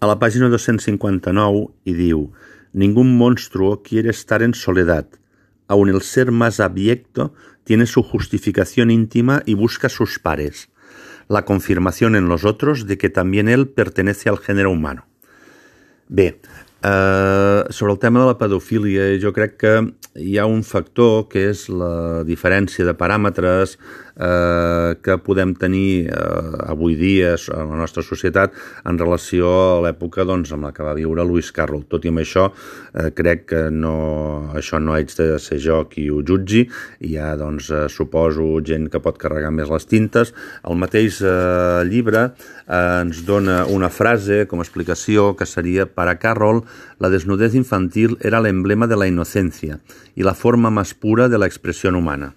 a la pàgina 259 i diu Ningún monstruo quiere estar en soledad, aun el ser más abyecto tiene su justificación íntima y busca sus pares, la confirmación en los otros de que también él pertenece al género humano. Bé, eh, sobre el tema de la pedofília, jo crec que hi ha un factor que és la diferència de paràmetres eh, que podem tenir eh, avui dia en la nostra societat en relació a l'època doncs, amb la que va viure Lewis Carroll. Tot i amb això, eh, crec que no, això no haig de ser jo qui ho jutgi. Hi ha, doncs, eh, suposo, gent que pot carregar més les tintes. El mateix eh, llibre eh, ens dona una frase com a explicació que seria para Carroll la desnudez infantil era l'emblema de la inocencia y la forma más pura de la expresión humana.